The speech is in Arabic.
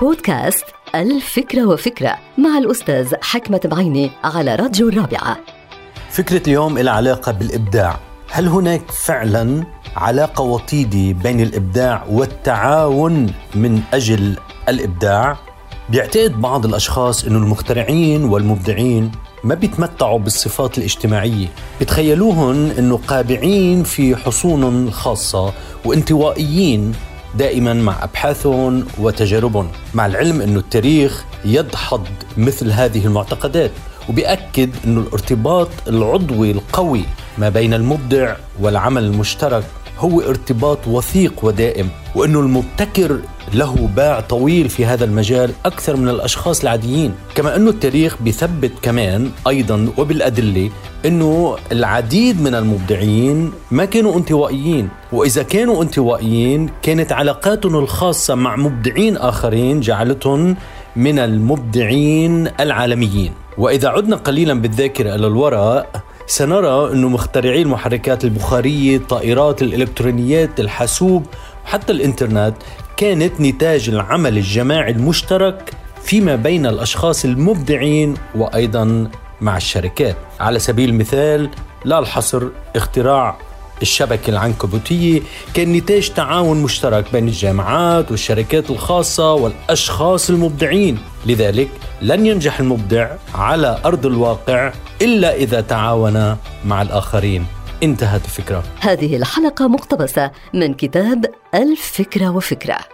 بودكاست الفكرة وفكرة مع الأستاذ حكمة بعيني على راديو الرابعة. فكرة اليوم لها علاقة بالإبداع. هل هناك فعلا علاقة وطيدة بين الإبداع والتعاون من أجل الإبداع؟ بيعتقد بعض الأشخاص أن المخترعين والمبدعين ما بيتمتعوا بالصفات الاجتماعية. بتخيلوهم أنه قابعين في حصون خاصة وانطوائيين دائما مع أبحاثهم وتجاربهم مع العلم انه التاريخ يدحض مثل هذه المعتقدات وبيأكد انه الارتباط العضوي القوي ما بين المبدع والعمل المشترك هو ارتباط وثيق ودائم وانه المبتكر له باع طويل في هذا المجال أكثر من الأشخاص العاديين، كما انه التاريخ بيثبت كمان أيضا وبالأدلة أنه العديد من المبدعين ما كانوا انطوائيين، وإذا كانوا انطوائيين كانت علاقاتهم الخاصة مع مبدعين آخرين جعلتهم من المبدعين العالميين، وإذا عدنا قليلا بالذاكرة إلى الوراء سنرى أن مخترعي المحركات البخارية الطائرات الإلكترونيات الحاسوب وحتى الإنترنت كانت نتاج العمل الجماعي المشترك فيما بين الأشخاص المبدعين وأيضا مع الشركات. على سبيل المثال لا الحصر اختراع الشبكة العنكبوتية كان نتاج تعاون مشترك بين الجامعات والشركات الخاصة والأشخاص المبدعين. لذلك لن ينجح المبدع على أرض الواقع إلا إذا تعاون مع الآخرين. انتهت الفكرة. هذه الحلقة مقتبسة من كتاب الفكرة وفكرة.